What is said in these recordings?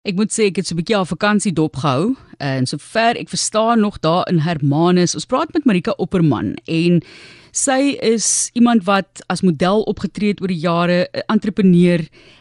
Ek moet sê ek het so 'n bietjie al vakansie dopgehou en sover ek verstaan nog daar in Hermanus. Ons praat met Marika Opperman en sy is iemand wat as model opgetree het oor die jare, 'n entrepreneur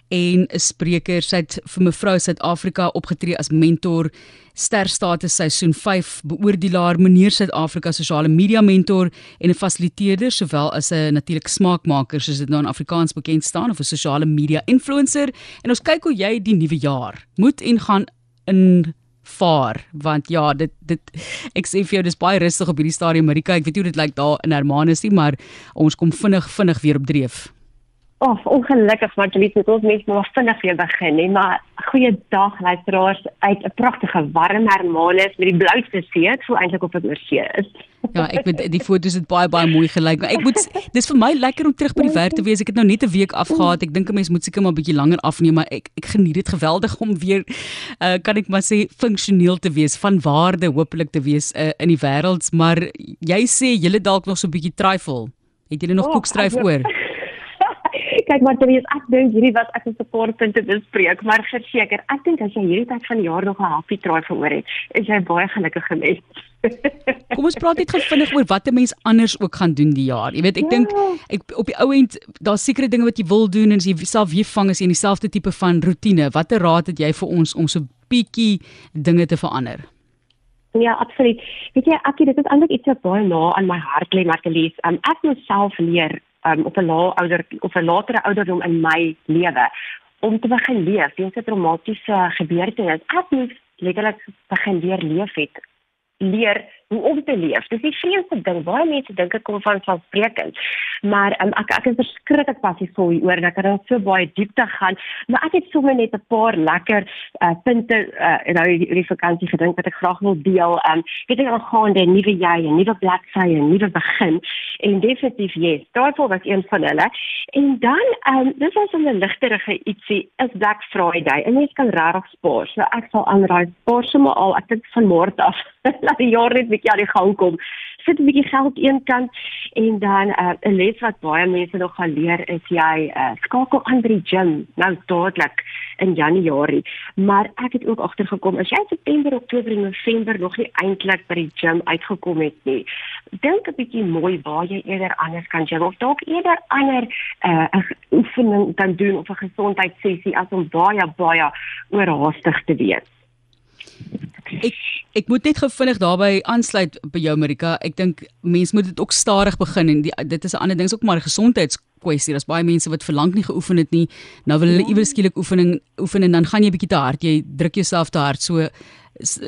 en 'n spreker. Sy het vir mevrou Suid-Afrika opgetree as mentor, sterstatus seisoen 5 beoordelaar, meneer Suid-Afrika sosiale media mentor en 'n fasiliteerder sowel as 'n natuurlik smaakmaker soos dit nou in Afrikaans bekend staan of 'n sosiale media influencer. En ons kyk hoe jy die nuwe jaar moet en gaan in vaar want ja dit dit ek sê vir jou dis baie rustig op hierdie stadium Marika. Ek weet hoe dit lyk daar in Hermanus nie maar ons kom vinnig vinnig weer op dreef. Oh, ongelukkig maar jy weet net ons mense moet vinnig weer begin hè. Maar goeiedag luisteraars uit 'n pragtige warm Hermanus met die blouste see. Dit voel eintlik of dit oor see is ja ek weet die foto's het baie baie mooi gelyk maar ek moet dis vir my lekker om terug by die werk te wees. Ek het nou net 'n week afgehaat. Ek dink 'n mens moet seker maar 'n bietjie langer afneem maar ek ek geniet dit geweldig om weer uh, kan ek maar sê funksioneel te wees van waarde hopelik te wees uh, in die wêreld. Maar jy sê jy dalk nog so 'n bietjie trifle het jy nog oh, koekstryf oor kyk maar terwyl ek dink hierdie was ek 'n supportpunte bespreek, maar verseker, ek dink as jy hierdie tyd van die jaar nog 'n happy try gehoor het, is jy baie gelukkig gewees. Kom ons praat net vinnig oor wat 'n mens anders ook gaan doen die jaar. Jy weet, ek ja. dink ek op die ou end daar's sekere dinge wat jy wil doen en jy self weer vang as jy in dieselfde tipe van rotine. Watter raad het jy vir ons om so bietjie dinge te verander? Ja, absoluut. Weet jy, ek dit is eintlik iets wat baie na aan my hart lê, Martelies. Um, ek moet self leer um, op 'n lae ouder of 'n latere ouderdom in my lewe om te begin leef weens 'n traumatiese gebeurtenis. Ek moet letterlik begin leer leef het leer hoe om te leef. Dis die vreemdste ding. Baie mense dink dit kom van vansprekend. Maar um, ek ek is verskriklik passievol hieroor en ek kan so baie diepte gaan. Maar ek het sommer net 'n paar lekker uh, punte uh, nou die, die vakansie gedink wat ek graag wil deel. Um weet ek al gaan die nuwe jaar, 'n nuwe bladsy, 'n nuwe begin. En definitief yes. Daarvoor was een van hulle. En dan um dis was 'n ligterige ietsie is Black Friday. En jy kan regtig spaar. So ek sal aanraai spaar sommer al ek dink van môre af laat die jaar net bietjie aan die gang kom. Sit 'n bietjie geld eenkant en dan uh, 'n uh, les wat baie mense nog gaan leer is jy uh, skakel aan by die gym nou dadelik in Januarie. Maar ek het ook agtergekom as jy September, Oktober en November nog nie eintlik by die gym uitgekom het nie. Dink 'n bietjie mooi waar jy eerder anders kan gym of dalk eerder ander 'n uh, oefening kan doen of 'n gesondheidssessie as om baie baie oorhaastig te wees. Ek ek moet net gevinnig daarbey aansluit by jou Marika. Ek dink mense moet dit ook stadig begin en die, dit is 'n ander ding, is ook maar 'n gesondheidskwessie. Daar's baie mense wat verlang nie geoefen het nie. Nou wil hulle ja. iewers skielik oefening oefen en dan gaan jy bietjie te hard. Jy druk jouself te hard. So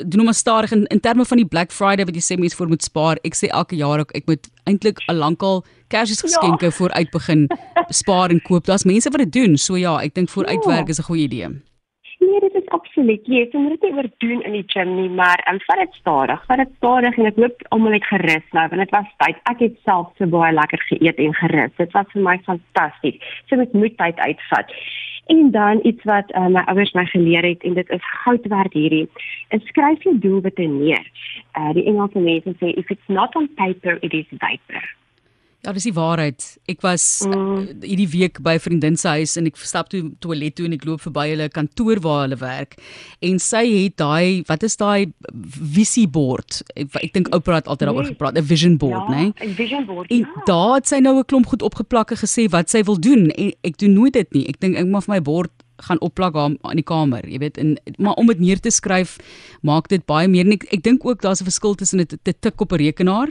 doen hom maar stadig in, in terme van die Black Friday wat jy sê mense voor moet spaar. Ek sê elke jaar ook ek moet eintlik al lankal Kersgeskenke ja. vooruit begin spaar en koop. Daar's mense wat dit doen. So ja, ek dink vooruitwerk ja. is 'n goeie idee. Absoluut. Jy moet dit nie oordoen in die gym nie, maar um, vat dit stadig. Vat dit stadig en ek loop almal net gerus nou, want dit was tyd. Ek het self so baie lekker geëet en gerus. Dit was vir my fantasties. So met moet tyd uitvat. En dan iets wat uh, my ouers my geleer het en dit is goud werd hierdie. Is skryf jou doelwitte neer. Uh, die Engelse mense sê if it's not on paper it is vapor. Ja, dis die waarheid. Ek was mm. hierdie week by 'n vriendin se huis en ek stap toe toilet toe en ek loop verby hulle kantoor waar hulle werk en sy het daai wat is daai visie board. Ek, ek dink Oprah het altyd daaroor nee. gepraat, 'n vision board, ja, né? Nee? 'n Vision board. En ja. daar het sy nou 'n klomp goed opgeplak en gesê wat sy wil doen en ek doen nooit dit nie. Ek dink ek moet vir my bord gaan opplak daar in die kamer, jy weet, en maar om dit neer te skryf maak dit baie meer en ek, ek dink ook daar's 'n verskil tussen dit te tik op 'n rekenaar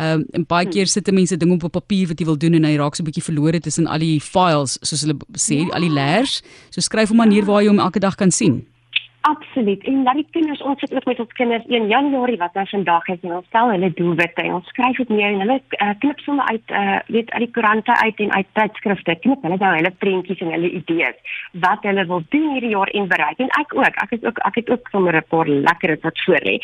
Ehm um, en baie hm. keer sit mense dinge op op papier wat jy wil doen en hy raak so 'n bietjie verlore tussen al die files soos hulle sê, ja. al die layers. So skryf hom manier waar jy hom elke dag kan sien. Absoluut. En laat die kinders ons sit ook met ons kinders 1 Januarie wat nou vandag is en ons stel hulle doelwitte en ons skryf dit neer en hulle uh, knip sommer uit uh, weet uit die koerante uit en uit tydskrifte knip hulle nou hulle prentjies en hulle idees wat hulle wil doen hierdie jaar en bereik en ek ook ek is ook ek het ook sommer 'n paar lekker wat voor lê.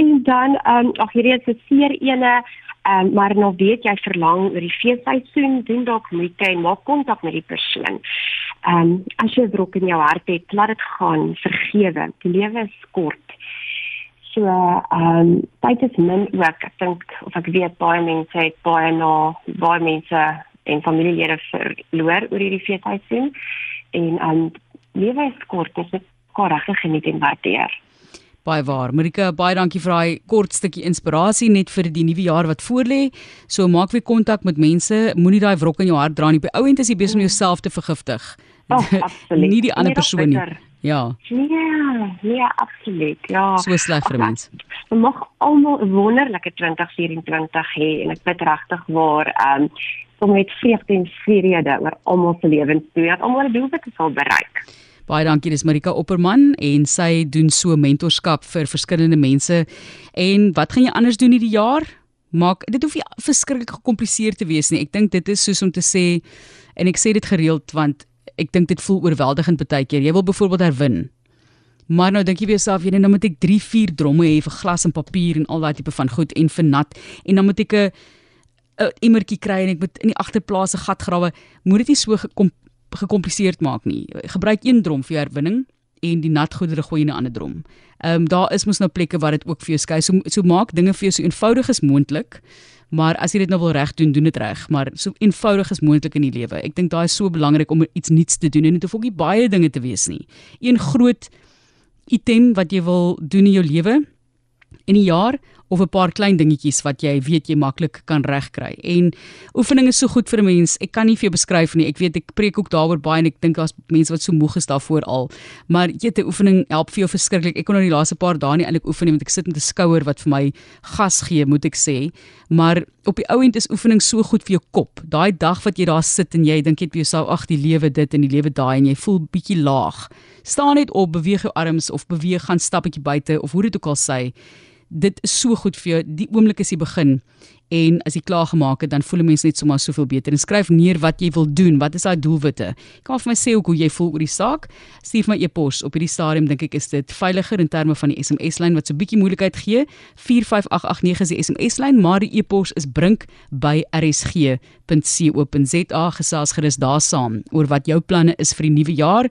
En dan ehm um, ag hierdie is 'n seer ene Ehm um, maar nou weet jy verlang oor die feesseisoen, doen dalk moeite en maak kontak met die persoon. Ehm um, as jy druk in jou hart het, laat dit gaan, vergewe. Die lewe is kort. So ehm um, tyd is min ook. Ek dink of ek weet baie mense het baie na baie mense en familielede verloor oor hierdie feesseisoen. En ehm um, lewe is kort. Dis mekaar regtig geniet en waardeer. Baie waar. Marika, baie dankie vir daai kort stukkie inspirasie net vir die nuwe jaar wat voorlê. So maak weer kontak met mense. Moenie daai wrok in jou hart dra nie. By ouend is jy besig om jouself te vergiftig. Oh, absoluut. nie die ander persoon nie. Ja. Nee, nee, absoluut. Ja. So sleg vir mense. Ons mag almal 'n wonderlike 2024 hê en ek bid regtig waar ehm um, om met vreugde en vrede oor almal se lewens toe dat almal hulle doelwitte sal bereik. Baie dankie, dis Marika Opperman en sy doen so mentorskap vir verskillende mense. En wat gaan jy anders doen hierdie jaar? Maak dit hoef nie verskriklik gekompliseerd te wees nie. Ek dink dit is soos om te sê en ek sê dit gereeld want ek dink dit voel oorweldigend baie keer. Jy wil byvoorbeeld herwin. Maar nou dink jy vir jouself, jy net nou moet ek 3, 4 dromme hê vir glas en papier en al daai tipe van goed en vir nat en dan moet ek 'n 'n emmertjie kry en ek moet in die agterplaas 'n gat grawe. Moet dit nie so gekom, gekompliseerd maak nie. Gebruik een drom vir herwinning en die nat goedere gooi in 'n ander drom. Ehm um, daar is mos nou plekke waar dit ook vir jou skei. So so maak dinge vir jou so eenvoudig as moontlik. Maar as jy dit nou wil reg doen, doen dit reg, maar so eenvoudig as moontlik in die lewe. Ek dink daai is so belangrik om iets nuuts te doen en dit hoef ook nie baie dinge te wees nie. Een groot item wat jy wil doen in jou lewe in 'n jaar of 'n paar klein dingetjies wat jy weet jy maklik kan regkry. En oefening is so goed vir 'n mens. Ek kan nie vir jou beskryf nie. Ek weet ek preek ook daaroor baie en ek dink daar's mense wat so moeg is daarvoor al. Maar jy te oefening help vir jou verskriklik. Ek kon nou die laaste paar dae nie eintlik oefen nie want ek sit met 'n skouer wat vir my gas gee, moet ek sê. Maar op die ou end is oefening so goed vir jou kop. Daai dag wat jy daar sit en jy dink jy het vir jouself ag die lewe dit en die lewe daai en jy voel bietjie laag. Staan net op, beweeg jou arms of beweeg gaan stappetjie buite of hoe dit ook al sê dit is so goed vir jou. Die oomblik is die begin. En as jy klaar gemaak het, dan voel 'n mens net sommer soveel beter. En skryf neer wat jy wil doen. Wat is daai doelwitte? Kan vir my sê hoe jy voel oor die saak? Stuur my e-pos. Op hierdie stadium dink ek is dit veiliger in terme van die SMS-lyn wat so bietjie moeilikheid gee. 45889 is die SMS-lyn, maar die e-pos is brink@rsg.co.za. Gesels gerus daar saam oor wat jou planne is vir die nuwe jaar.